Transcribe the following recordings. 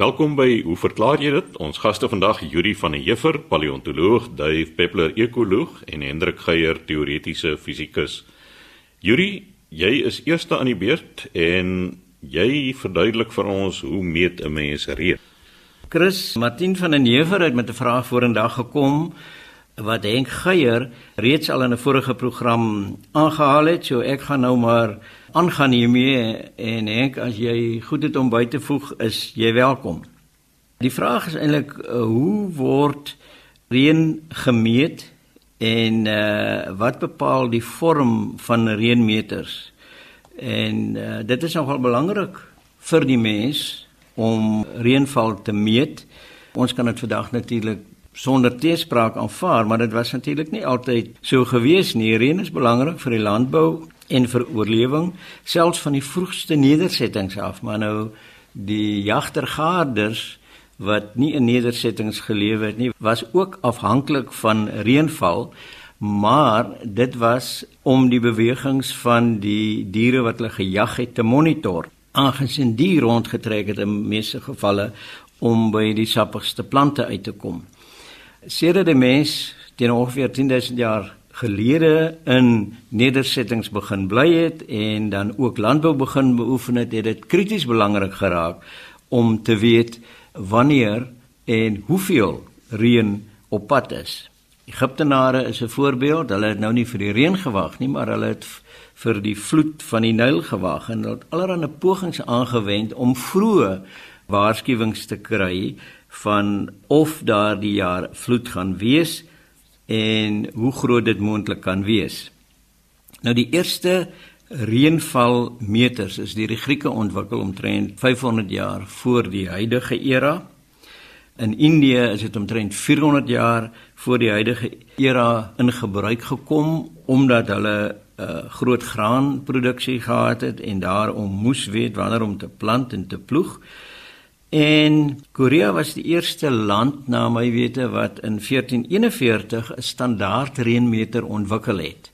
Welkom by Hoe verklaar jy dit? Ons gaste vandag Yuri van der Heever, paleontoloog, Dave Peppler, ekoloog en Hendrik Geier, teoretiese fisikus. Yuri, jy is eerste aan die beurt en jy verduidelik vir ons hoe meet 'n mens reën? Chris Martin van der Heever het met 'n vraag vorendag gekom wat Henk Geier reeds al in 'n vorige program aangehaal het, so ek gaan nou maar aangaan hiermee en Henk as jy goed het om by te voeg is jy welkom. Die vraag is eintlik uh, hoe word reën gemeet en uh, wat bepaal die vorm van reënmeters? En uh, dit is nogal belangrik vir die mens om reënval te meet. Ons kan dit vandag natuurlik sonder teespraak aanvaar, maar dit was natuurlik nie altyd so gewees nie. Reën is belangrik vir die landbou en vir oorlewing, selfs van die vroegste nedersettings af, maar nou die jagtergaarders wat nie in nedersettings geleef het nie, was ook afhanklik van reënval, maar dit was om die bewegings van die diere wat hulle gejag het te monitor. Aangesien die rondgetrek het in meeste gevalle om by die sappigste plante uit te kom. Sedert die mens teen ongeveer 10000 jaar gelede in nedersettings begin bly het en dan ook landbou begin beoefen het, het dit krities belangrik geraak om te weet wanneer en hoeveel reën op pad is. Egiptenare is 'n voorbeeld. Hulle het nou nie vir die reën gewag nie, maar hulle het vir die vloed van die Nyl gewag en hulle het allerlei pogings aangewend om vroeë waarskuwings te kry van of daardie jaar vloed gaan wees en hoe groot dit moontlik kan wees. Nou die eerste reënvalmeters is deur die Grieke ontwikkel omtrent 500 jaar voor die huidige era. In Indië is dit omtrent 400 jaar voor die huidige era in gebruik gekom omdat hulle uh, groot graanproduksie gehad het en daarom moes weet wanneer om te plant en te ploeg. En Korea was die eerste land na my wete wat in 1441 'n standaard reënmeter ontwikkel het.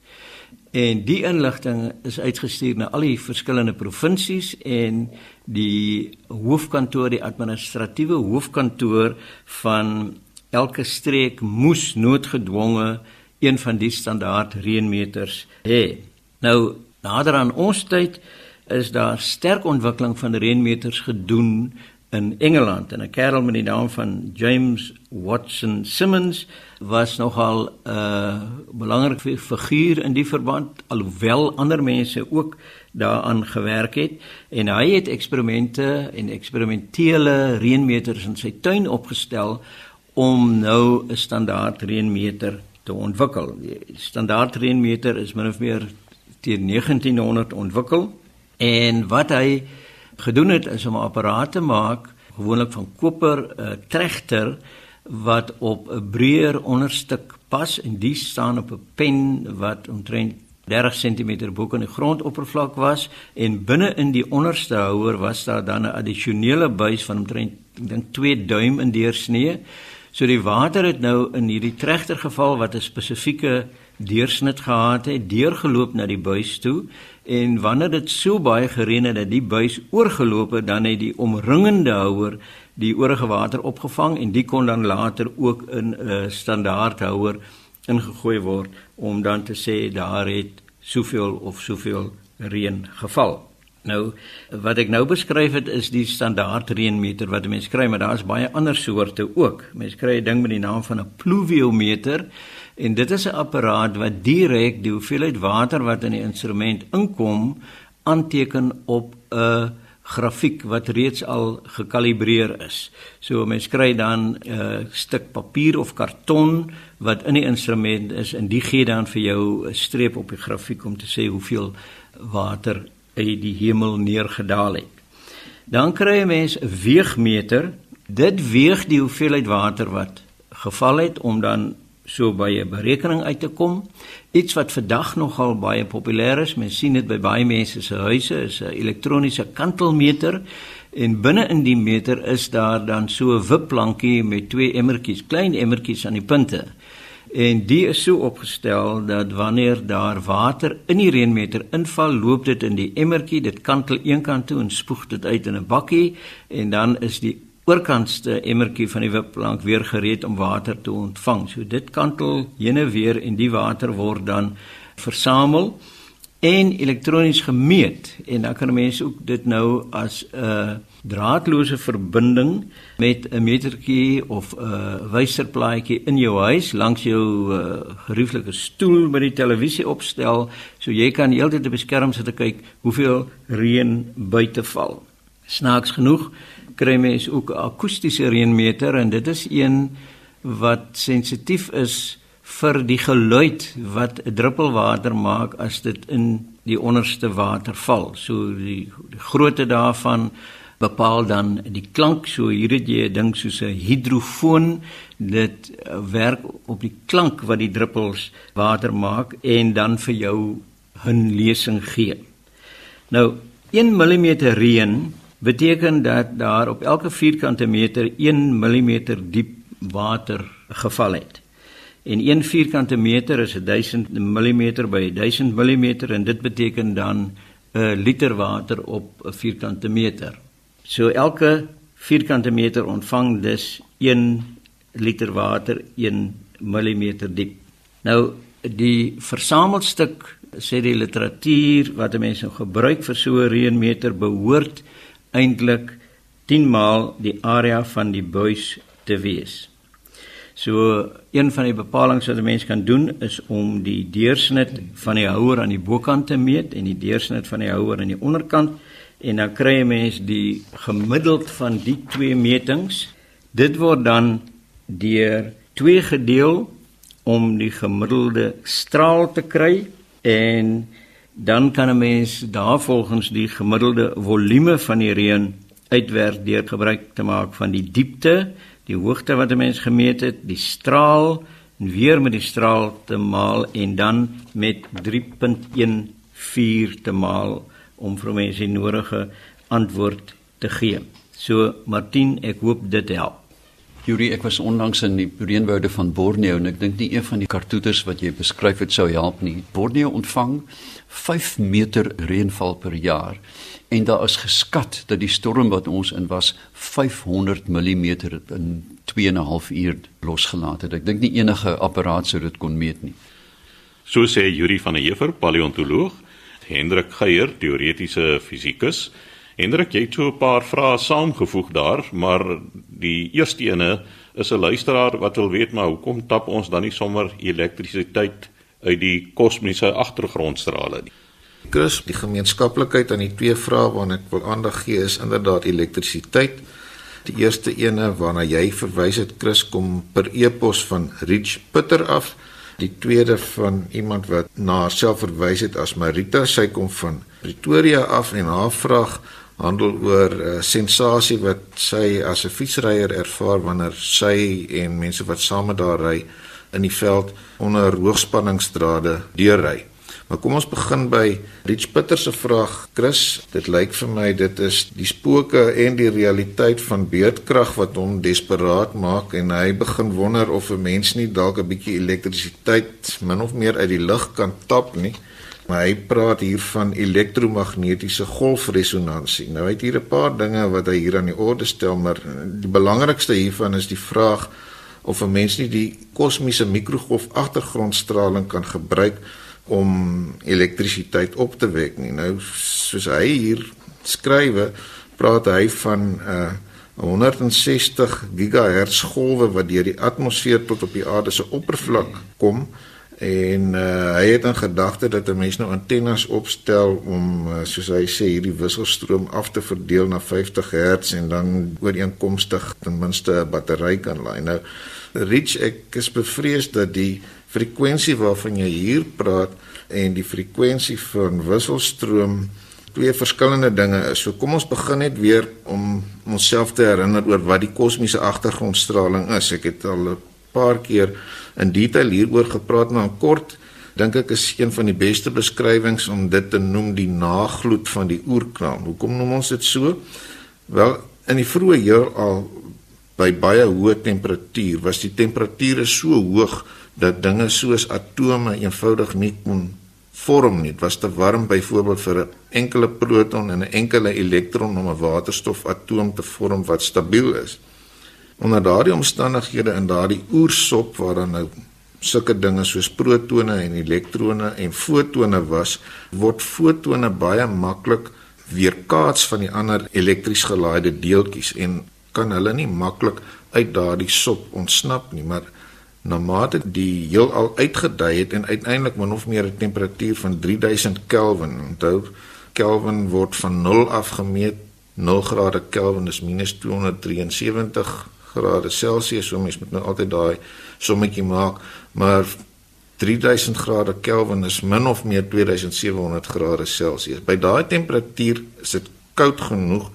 En die inligting is uitgestuur na al die verskillende provinsies en die hoofkantoor, die administratiewe hoofkantoor van elke streek moes noodgedwonge een van die standaard reënmeters hê. Nou nader aan ons tyd is daar sterk ontwikkeling van reënmeters gedoen in Engeland. En 'n kerel met die naam van James Watson Simmons was nogal 'n uh, belangrike figuur in die verband alhoewel ander mense ook daaraan gewerk het. En hy het eksperimente en eksperimentele reënmeters in sy tuin opgestel om nou 'n standaard reënmeter te ontwikkel. Die standaard reënmeter is min of meer teen 1900 ontwikkel. En wat hy gedoen het is om 'n apparaat te maak gewoonlik van koper 'n uh, trechter wat op 'n breër onderstuk pas en die staan op 'n pen wat omtrent 30 cm bo kan die grondoppervlak was en binne in die onderste houer was daar dan 'n addisionele buis van omtrent ek dink 2 duim in deursnee. So die water het nou in hierdie trechter geval wat 'n spesifieke deursnit gehad het, deurgeloop na die buis toe en wanneer dit so baie gereën het dat die buis oorgeloop het, dan het die omringende houer die oorige water opgevang en die kon dan later ook in 'n uh, standaard houer ingegooi word om dan te sê daar het soveel of soveel reën geval. Nou wat ek nou beskryf het is die standaard reënmeter wat mense kry, maar daar's baie ander soorte ook. Mense kry 'n ding met die naam van 'n pluviometer en dit is 'n apparaat wat direk die hoeveelheid water wat in die instrument inkom aanteken op 'n grafiek wat reeds al gekalibreer is. So mense kry dan 'n stuk papier of karton wat in die instrument is en die gee dan vir jou 'n streep op die grafiek om te sê hoeveel water uit die hemel neergedaal het. Dan kry 'n mens 'n weegmeter. Dit weeg die hoeveelheid water wat geval het om dan so by 'n berekening uit te kom. Iets wat vandag nogal baie populêr is, mens sien dit by baie mense se huise, is 'n elektroniese kantelmeter en binne in die meter is daar dan so 'n wipplankie met twee emmertjies, klein emmertjies aan die punte. En die is so opgestel dat wanneer daar water in die reënmeter inval, loop dit in die emmertjie, dit kantel een kant toe en spoeg dit uit in 'n bakkie en dan is die oorkantste emmertjie van die wipplank weer gereed om water te ontvang. So dit kantel heen en weer en die water word dan versamel en elektronies gemeet en dan kan mense ook dit nou as 'n draadloose verbinding met 'n metertjie of 'n wyserplaatjie in jou huis langs jou uh, gerieflike stoel by die televisie opstel so jy kan heeltyd op die skerm sit en kyk hoeveel reën buite val. Snaaks genoeg kry mense ook 'n akoestiese reënmeter en dit is een wat sensitief is vir die geluid wat 'n druppel water maak as dit in die onderste water val. So die, die grootte daarvan bepaal dan die klank. So hier het jy 'n ding soos 'n hidrofoon. Dit werk op die klank wat die druppels water maak en dan vir jou 'n lesing gee. Nou 1 mm reën beteken dat daar op elke vierkante meter 1 mm diep water geval het. En 1 vierkante meter is 1000 mm by 1000 mm en dit beteken dan 'n liter water op 'n vierkante meter. So elke vierkante meter ontvang dus 1 liter water 1 mm diep. Nou die versamelstuk sê die literatuur wat mense nou gebruik vir so 'n reënmeter behoort eintlik 10 maal die area van die buis te wees. So een van die bepalinge wat 'n mens kan doen is om die deursnit van die houer aan die bokant te meet en die deursnit van die houer aan die onderkant en dan kry 'n mens die gemiddeld van die twee metings. Dit word dan deur 2 gedeel om die gemiddelde straal te kry en dan kan 'n mens daarvolgens die gemiddelde volume van die reën uitwerk deur gebruik te maak van die diepte, die hoogte wat 'n mens gemeet het, die straal en weer met die straal te maal en dan met 3.14 te maal om vir mense die nodige antwoord te gee. So Martin, ek hoop dit help. Yuri, ek was onlangs in die reënwoude van Borneo en ek dink nie een van die kartoeters wat jy beskryf het sou help nie. Borneo ontvang 5 meter reënval per jaar en daar is geskat dat die storm wat ons in was 500 mm in 2 en 'n half uur losgelaat het. Ek dink nie enige apparaat sou dit kon meet nie. So sê Yuri van der Heever, paleontoloog, Hendrik Geier, teoretiese fisikus. Hendrik, jy het so 'n paar vrae saamgevoeg daar, maar die eerste ene is 'n luisteraar wat wil weet maar hoekom tap ons dan nie sommer elektrisiteit uit die kosmiese agtergrondstrale nie. Chris, die gemeenskaplikheid aan die twee vrae waarna ek wil aandag gee is inderdaad elektrisiteit. Die eerste ene waarna jy verwys het Chris kom per e-pos van Rich Putter af. Die tweede van iemand wat na haarself verwys het as Marita, sy kom van Pretoria af en haar vraag handel oor 'n uh, sensasie wat sy as 'n fietsryer ervaar wanneer sy en mense wat saam met haar ry in die veld onder hoogspanningsdrade deurry. Maar kom ons begin by Rich Pitter se vraag. Chris, dit lyk vir my dit is die spooke en die realiteit van beerdkrag wat hom desperaat maak en hy begin wonder of 'n mens nie dalk 'n bietjie elektrisiteit min of meer uit die lug kan tap nie. Maar hy praat hier van elektromagnetiese golfresonansie. Nou het hier 'n paar dinge wat hy hier aan die orde stel, maar die belangrikste hiervan is die vraag of 'n mens nie die kosmiese mikrogolf agtergrondstraling kan gebruik om elektrisiteit op te wek nie. Nou soos hy hier skrywe, praat hy van 'n uh, 160 gigahertz golwe wat deur die atmosfeer tot op die aarde se oppervlak kom en uh, hy het in gedagte dat 'n mens nou antennes opstel om uh, soos hy sê hierdie wisselstroom af te verdeel na 50 hertz en dan ooreenkomstig ten minste 'n battery kan laai. Nou Rich ek is bevrees dat die frekwensie waarvan jy hier praat en die frekwensie van wisselstroom twee verskillende dinge is. So kom ons begin net weer om onsself te herinner oor wat die kosmiese agtergrondstraling is. Ek het al 'n paar keer in detail hieroor gepraat, maar kort dink ek is een van die beste beskrywings om dit te noem die nagloed van die oerknal. Hoekom noem ons dit so? Wel, in die vroeë heelal by baie hoë temperatuur was die temperature so hoog dat dinge soos atome eenvoudig nie kon vorm nie. Dit was te warm byvoorbeeld vir 'n enkele proton en 'n enkele elektron om 'n waterstofatoom te vorm wat stabiel is. Onder daardie omstandighede in daardie oersop waar dan nou sulke dinge soos protone en elektrone en fotone was, word fotone baie maklik weerkaats van die ander elektries gelaaide deeltjies en kan hulle nie maklik uit daardie sop ontsnap nie, maar na mate die heelal uitgedei het en uiteindelik min of meer 'n temperatuur van 3000 Kelvin. Onthou, Kelvin word van 0 af gemeet. 0 grade Kelvin is minus 273 grade Celsius. So mens moet nou altyd daai sommetjie maak, maar 3000 grade Kelvin is min of meer 2700 grade Celsius. By daai temperatuur is dit koud genoeg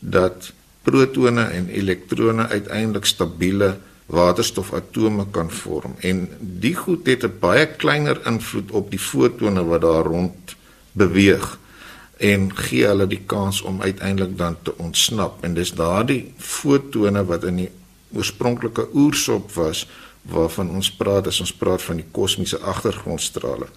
dat protone en elektrone uiteindelik stabiele waterstofatome kan vorm en die goed het 'n baie kleiner invloed op die fotone wat daar rond beweeg en gee hulle die kans om uiteindelik dan te ontsnap en dis daardie fotone wat in die oorspronklike oersop was waarvan ons praat as ons praat van die kosmiese agtergrondstraling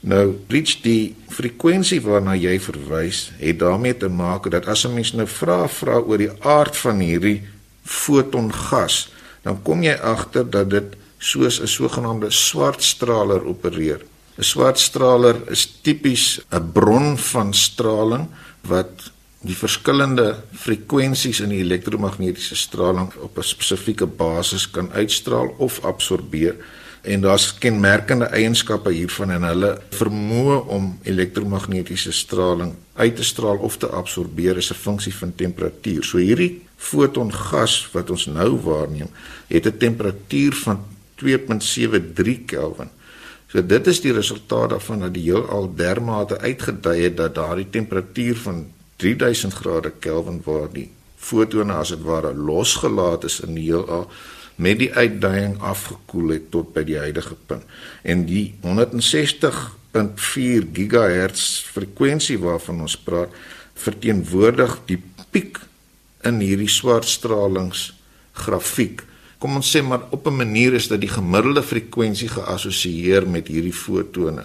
nou reach die frekwensie waarna jy verwys het daarmee te maak dat as 'n mens nou vra vra oor die aard van hierdie fotongas dan kom jy agter dat dit soos 'n sogenaamde swartstraler opereer. 'n Swartstraler is tipies 'n bron van straling wat die verskillende frekwensies in die elektromagnetiese straling op 'n spesifieke basis kan uitstraal of absorbeer en daar's kenmerkende eienskappe hiervan en hulle vermoë om elektromagnetiese straling uit te straal of te absorbeer is 'n funksie van temperatuur. So hierdie fotongas wat ons nou waarneem, het 'n temperatuur van 2.73 Kelvin. So dit is die resultaat daarvan dat die heelal dermate uitgedei het dat daardie temperatuur van 3000 grade Kelvin waar die fotone as dit ware losgelaat is in die heelal met die uitdaging afgekoel het tot by die huidige punt. En die 160.4 GHz frekwensie waarvan ons praat, verteenwoordig die piek in hierdie swartstralingsgrafiek. Kom ons sê maar op 'n manier is dat die gemiddelde frekwensie geassosieer met hierdie fotone.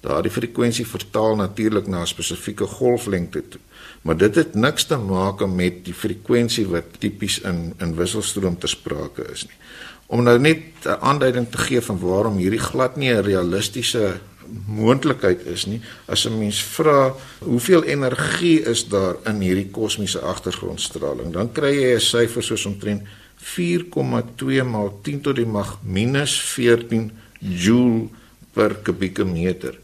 Daardie frekwensie vertaal natuurlik na 'n spesifieke golflengte toe. Maar dit het niks te maak met die frekwensie wat tipies in in wisselstroom ter sprake is nie. Om nou net 'n aanduiding te gee van waarom hierdie glad nie 'n realistiese moontlikheid is nie. As 'n mens vra hoeveel energie is daar in hierdie kosmiese agtergrondstraling, dan kry jy 'n syfer soos omtrent 4,2 maal 10 tot die mag minus 14 joule per kubieke meter.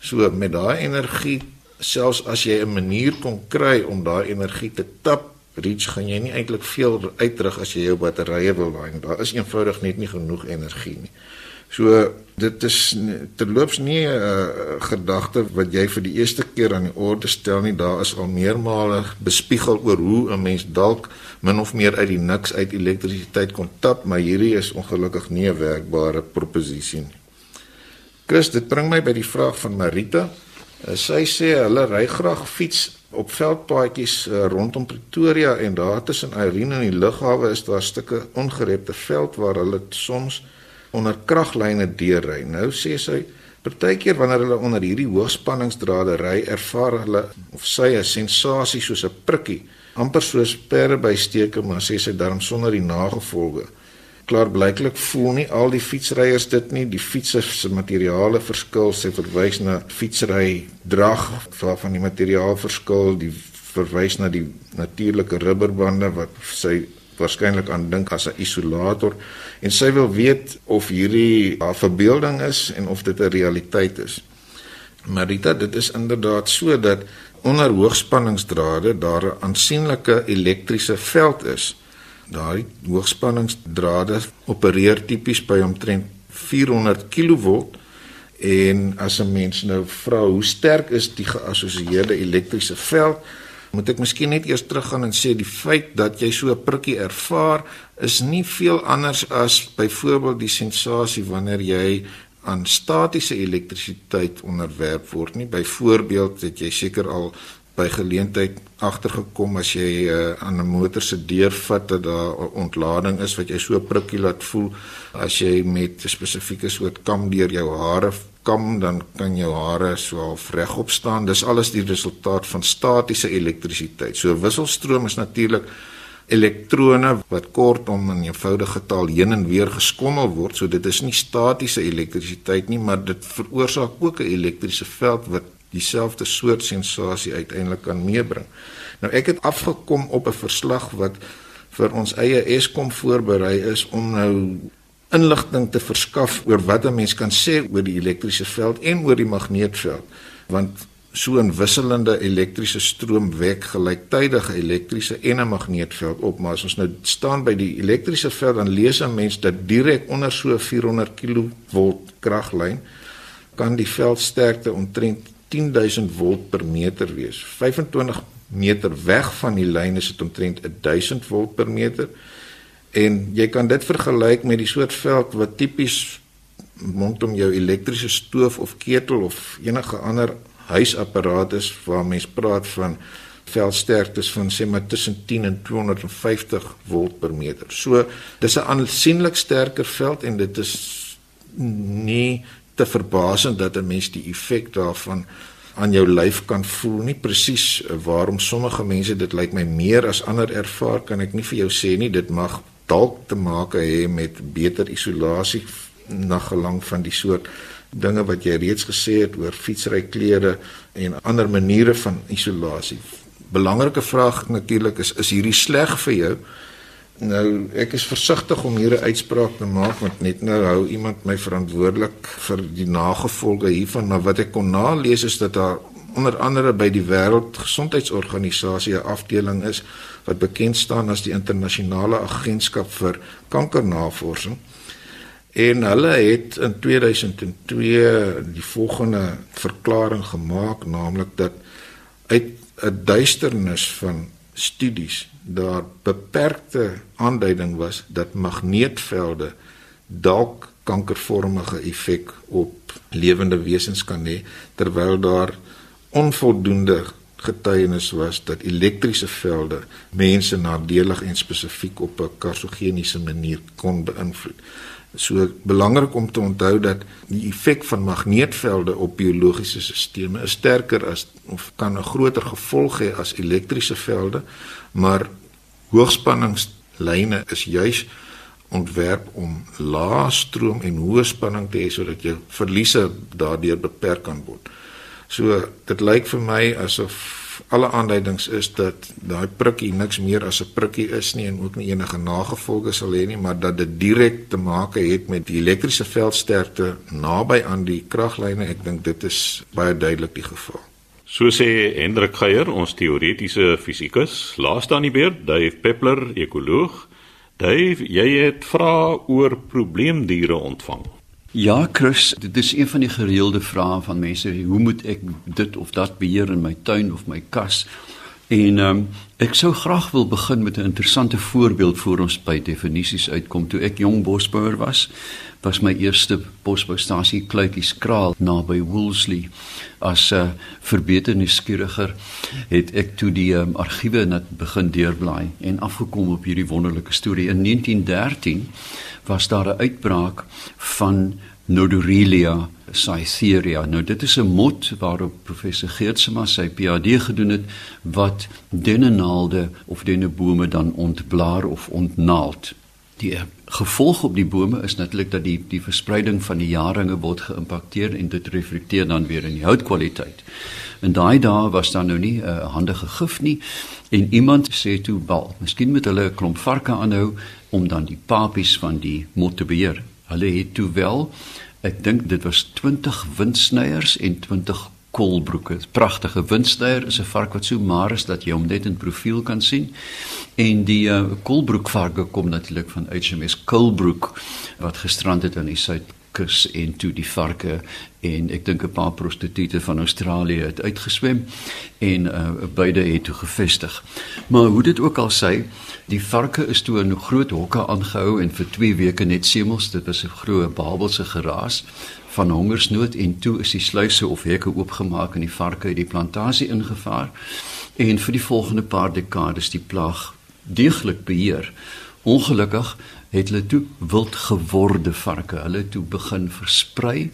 So met daai energie, selfs as jy 'n manier kon kry om daai energie te tap, reach gaan jy nie eintlik veel uitdruk as jy jou batterye wil laai. Daar is eenvoudig net nie genoeg energie nie. So dit is terloops nie 'n uh, gedagte wat jy vir die eerste keer aan die orde stel nie. Daar is al meermale bespiegel oor hoe 'n mens dalk min of meer uit die niks uit elektrisiteit kon tap, maar hierdie is ongelukkig nie 'n werkbare proposisie nie. Chris, dit bring my by die vraag van Marita. Uh, sy sê hulle ry graag fiets op veldpaadjies uh, rondom Pretoria en daar tussen Irene en die lughawe is daar stukke ongerepte veld waar hulle soms onder kraglyne deurry. Nou sê sy partykeer wanneer hulle onder hierdie hoogspanningsdrade ry, ervaar hulle of sy 'n sensasie soos 'n prikkie, amper soos perde by steke, maar sê sy daarom sonder die nagevolge. Klaar blyklik voel nie al die fietsryers dit nie. Die fietsers se materiale verskil, sy verwys na fietsry drag waarvan die materiaal verskil, die verwys na die natuurlike rubberbande wat sy waarskynlik aan dink as 'n isolator en sy wil weet of hierdie haar verbeelding is en of dit 'n realiteit is. Marita, dit is inderdaad so dat onder hoogspanningsdrade daar 'n aansienlike elektriese veld is. Daardie hoogspanningsdrade opereer tipies by omtrent 400 kV en as 'n mens nou vra hoe sterk is die geassosieerde elektriese veld, moet ek miskien net eers teruggaan en sê die feit dat jy so 'n prikkie ervaar is nie veel anders as byvoorbeeld die sensasie wanneer jy aan statiese elektrisiteit onderwerp word nie. Byvoorbeeld het jy seker al by geleentheid agtergekom as jy uh, aan 'n motor se deur vat dat daar 'n ontlading is wat jy so prikkie laat voel as jy met 'n spesifieke soort kam deur jou hare kam dan kan jou hare so half regop staan dis alles die resultaat van statiese elektrisiteit so wisselstroom is natuurlik elektrone wat kortom in eenvoudige taal heen en weer geskommel word. So dit is nie statiese elektrisiteit nie, maar dit veroorsaak ook 'n elektriese veld wat dieselfde soort sensasie uiteindelik kan meebring. Nou ek het afgekom op 'n verslag wat vir ons eie Eskom voorberei is om nou inligting te verskaf oor wat 'n mens kan sê oor die elektriese veld en oor die magneetveld want so 'n wisselende elektriese stroom wek gelyktydige elektriese en 'n magneetveld op maar as ons nou staan by die elektriese veld dan lees 'n mens dat direk onder so 400 kV kraglyn kan die veldsterkte omtrent 10000 volt per meter wees 25 meter weg van die lyn is dit omtrent 1000 volt per meter en jy kan dit vergelyk met die soort veld wat tipies rondom jou elektriese stoof of ketel of enige ander huisapparaat is waar mens praat van veldsterktes van sê maar tussen 10 en 250 volt per meter. So dis 'n aansienlik sterker veld en dit is nie te verbasend dat 'n mens die effek daarvan aan jou lyf kan voel nie presies waarom sommige mense dit lyk my meer as ander ervaar kan ek nie vir jou sê nie dit mag dalk te maak hê met beter isolasie na gelang van die soort dinge wat jy reeds gesê het oor fietsry klere en ander maniere van isolasie. Belangrike vraag natuurlik is is hierdie sleg vir jou? Nou ek is versigtig om hier 'n uitspraak te maak want net nou hou iemand my verantwoordelik vir die nagevolge hiervan, maar wat ek kon nalees is dat daar onder andere by die Wêreldgesondheidsorganisasie 'n afdeling is wat bekend staan as die internasionale agentskap vir kankernavorsing. En hulle het in 2002 die volgende verklaring gemaak, naamlik dat uit 'n duisternis van studies daar beperkte aanduiding was dat magneetvelde dalk kankervormige effek op lewende wesens kan hê terwyl daar onvoldoende getuienis was dat elektriese velde mense nadelig en spesifiek op 'n karsogeniese manier kon beïnvloed. So belangrik om te onthou dat die effek van magneetvelde op biologiese stelsels is sterker as of kan 'n groter gevolg hê as elektriese velde, maar hoogspanningslyne is juis ontwerp om lae stroom en hoë spanning te hê sodat jou verliese daardeur beperk kan word. So dit lyk vir my asof alle aanduidings is dat daai prikkie niks meer as 'n prikkie is nie en ook nie enige nagevolge sal hê nie, maar dat dit direk te maak het met die elektriese veldsterkte naby aan die kraglyne. Ek dink dit is baie duidelik die geval. So sê Hendrik Geier, ons teoretiese fisikus, laaste aan die beurt, Dave Peppler, ekoloog. Dave, jy het vra oor probleemdiere ontvang. Ja, Chris, dit is een van die gereelde vrae van mense, hoe moet ek dit of dat beheer in my tuin of my kas? En ehm um, ek sou graag wil begin met 'n interessante voorbeeld voor ons by definisies uitkom. Toe ek jong bosbouer was, was my eerste bosboustasie Kluitjies Kraal naby Woolsley. As 'n uh, verbeterde nuuskieriger het ek toe die um, argiewe net begin deurblaai en afgekom op hierdie wonderlike storie in 1913 was daar 'n uitbraak van Nodorelia cytheria. Nou dit is 'n mot waarop professor Geertsma sy PhD gedoen het wat dennenaalde of dennebome dan ontblaar of ontnaald. Die gevolg op die bome is natuurlik dat die die verspreiding van die jaringe word geïmpakteer en dit reflekteer dan weer in die houtkwaliteit. En daai dae was daar nou nie 'n uh, handige gif nie en iemand sê toe bal, miskien moet hulle 'n klomp varke aanhou om dan die papies van die mot te beheer. Hulle het toe wel, ek dink dit was 20 windsnyers en 20 kolbroeke. Pragtige windsnyer is 'n vark wat so maar is dat jy hom net in profiel kan sien. En die uh, kolbroekvarke kom natuurlik van HMS Kolbroek wat gestrand het aan die suid kus en toe die varke en ek dink 'n paar prostituie van Australië het uitgeswem en uh, beide het toe gevestig. Maar hoe dit ook al sê, die varke is toe in groot hokke aangehou en vir 2 weke net semels, dit was 'n groot Babelse geraas van hongersnood en toe is die sluise of hekke oopgemaak en die varke het die plantasie ingevaar en vir die volgende paar dekades die plaag deeglik beheer. Ongelukkig het hulle toe wild geworde varke. Hulle toe begin versprei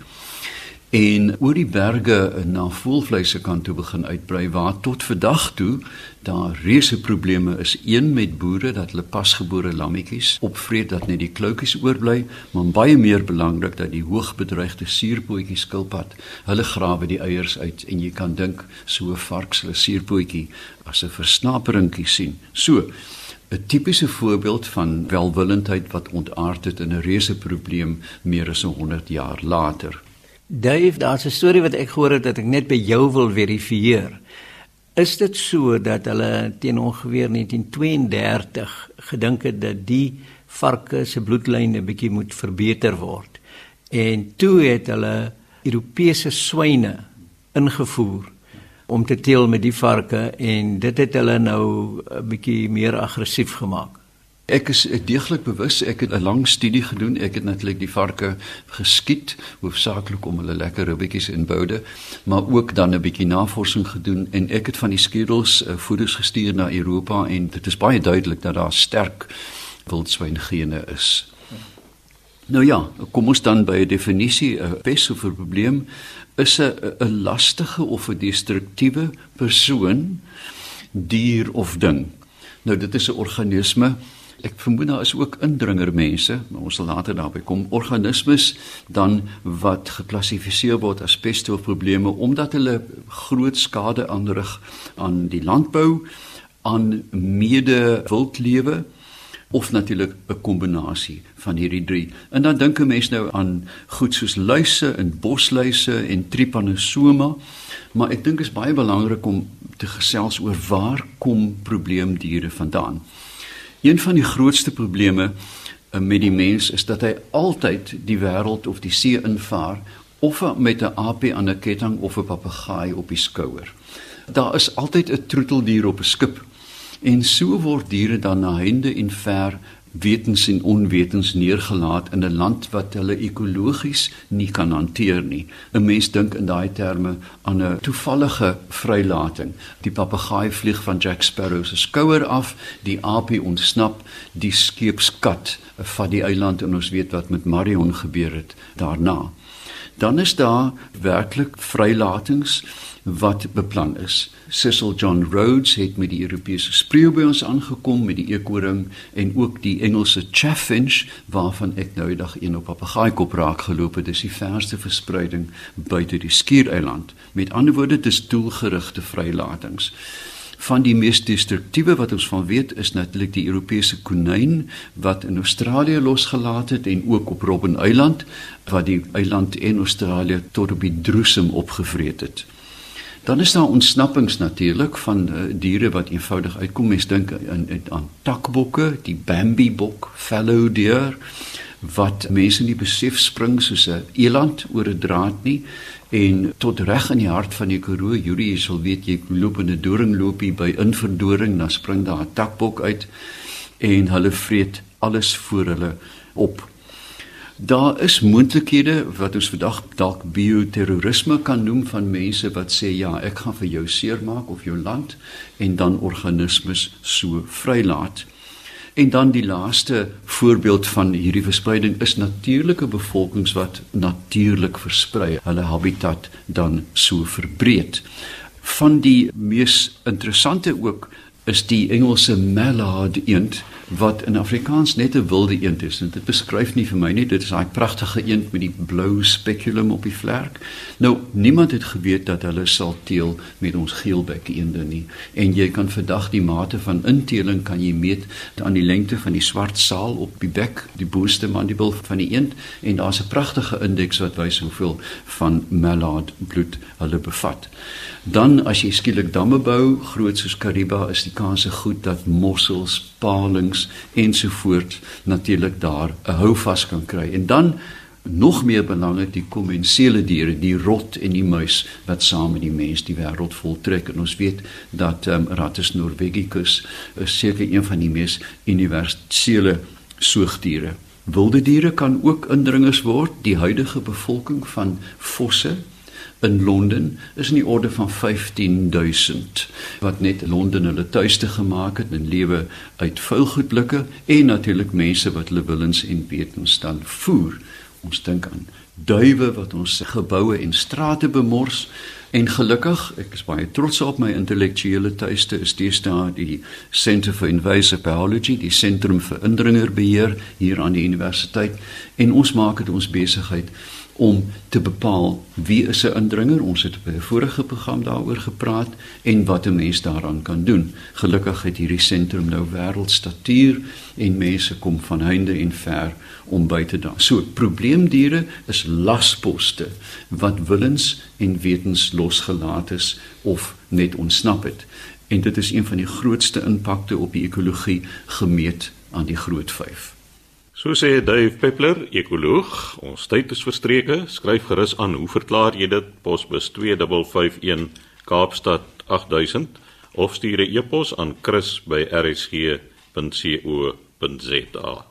en oor die berge na voelvleise kan toe begin uitbrei waar tot vandag toe daar reuse probleme is een met boere dat hulle pasgebore lammetjies opvreet dat net die kloutjies oorbly maar baie meer belangrik dat die hoogbedreigde suurpootjie skilpad hulle grawe die eiers uit en jy kan dink so 'n vark se suurpootjie as 'n versnaperingkie sien so 'n tipiese voorbeeld van welwillendheid wat ontaard het in 'n reuse probleem meer as 100 jaar later Dave, daar's 'n storie wat ek gehoor het dat ek net by jou wil verifieer. Is dit so dat hulle teen ongeveer 1932 gedink het dat die varke se bloedlyne bietjie moet verbeter word? En toe het hulle Europese swyne ingevoer om te teel met die varke en dit het hulle nou 'n bietjie meer aggressief gemaak. Ek is deeglik bewus, ek het 'n lang studie gedoen. Ek het natuurlik die varke geskiet, hoofsaaklik om hulle lekker ribbetjies in boude, maar ook dan 'n bietjie navorsing gedoen en ek het van die skedels uh, voeders gestuur na Europa en dit is baie duidelik dat daar sterk wildswyngene is. Nou ja, kom ons dan by 'n definisie, 'n pes of 'n probleem is 'n 'n lastige of 'n destruktiewe persoon, dier of ding. Nou dit is 'n organisme Ek vermoed daar is ook indringermense, maar ons sal later daarby kom. Organismes dan wat geklassifiseer word as peststofprobleme omdat hulle groot skade aanrig aan die landbou, aan mede-wildlewe of natuurlik 'n kombinasie van hierdie drie. En dan dink 'n mens nou aan goed soos luise en bosluise en Trypanosoma, maar ek dink dit is baie belangrik om te gesels oor waar kom probleemdiere vandaan. Een van die grootste probleme eh, met die mens is dat hy altyd die wêreld of die see invaar of met 'n aapie aan 'n ketting of 'n papegaai op die skouer. Daar is altyd 'n troeteldier op 'n skip en so word diere dan na hende en ver wetens en onwetens neergelaat in 'n land wat hulle ekologies nie kan hanteer nie. 'n Mens dink in daai terme aan 'n toevallige vrylating. Die papegaai vlieg van Jack Sparrow se skouer af, die aapie ontsnap, die skeepskat vat die eiland en ons weet wat met Marion gebeur het daarna. Dan is daar werklik vrylatings wat beplan is. Cecil John Rhodes het met die Europese spreeu by ons aangekom met die eekoring en ook die Engelse chaffinch waarvan ek nou eendag een op papegaaikop raak geloop het. Dis die verste verspreiding buite die Skiereiland. Met ander woorde, dis doelgerigte vrylatings. Van die mees destruktiewe wat ons van weet is natuurlik die Europese konyn wat in Australië losgelaat het en ook op Robben Eiland wat die eiland en Australië tot op die droesem opgevreet het. Dan is daar ontsnappings natuurlik van uh, diere wat eenvoudig uitkom. Mens dink aan aan takbokke, die Bambi bok, fallow deer wat mense nie besef spring soos 'n eland oor 'n draad nie en tot reg in die hart van die Karoo, Julie, jy sal weet jy loop in 'n doringloopie by inverdoring, dan spring daar 'n takbok uit en hulle vreet alles voor hulle op. Daar is moontlikhede wat ons vandag dalk bioterrorisme kan noem van mense wat sê ja, ek gaan vir jou seermaak of jou land en dan organismes so vrylaat. En dan die laaste voorbeeld van hierdie verspreiding is natuurlike bevolkings wat natuurlik versprei, hulle habitat dan so verbreed. Van die mees interessante ook is die Engelse mallard eend wat in Afrikaans net 'n wilde eend is. En dit beskryf nie vir my nie, dit is daai pragtige eend met die blou speculum op die vlerk. Nou, niemand het geweet dat hulle sal teel met ons geelbek eende nie. En jy kan vandag die mate van inteling kan jy meet aan die lengte van die swart saal op die bek, die boonste mandible van die eend en daar's 'n pragtige indeks wat wys hoeveel van mallard bloed hulle bevat. Dan as jy skielik damme bou, groot soos Kariba, is die kanse goed dat mossels, palings ensovoorts natuurlik daar 'n houvas kan kry. En dan nog meer belangrik die kommensiele diere, die rot en die muis wat saam met die mens die wêreld voltrek. En ons weet dat um, Rattus norvegicus seker een van die mees universele soogdiere. Wilde diere kan ook indringers word. Die huidige bevolking van vosse in Londen is in die orde van 15000 wat net Londen hulle tuiste gemaak het en lewe uit vuilgoedblikke en natuurlik mense wat hulle willens en wetens dan voer. Ons dink aan duwe wat ons geboue en strate bemors en gelukkig ek is baie trots op my intellektuele tuiste is deesdae die Centre for Invasive Biology die sentrum vir indringerbeheer hier aan die universiteit en ons maak dit ons besigheid om te bepaal wie is 'n indringer. Ons het by 'n vorige program daaroor gepraat en wat 'n mens daaraan kan doen. Gelukkig het hierdie sentrum nou wêreldstatuur en mense kom van heinde en ver om by te daan. So probleemdiere is lasposte wat willens en wetens losgelaat is of net ontsnap het. En dit is een van die grootste impakte op die ekologie gemeet aan die groot 5. So sê Dave Peppler, ekoloog. Ons tyd is verstreke. Skryf gerus aan. Hoe verklaar jy dit? Posbus 2551 Kaapstad 8000 of stuur 'n e-pos aan chris@rsg.co.za.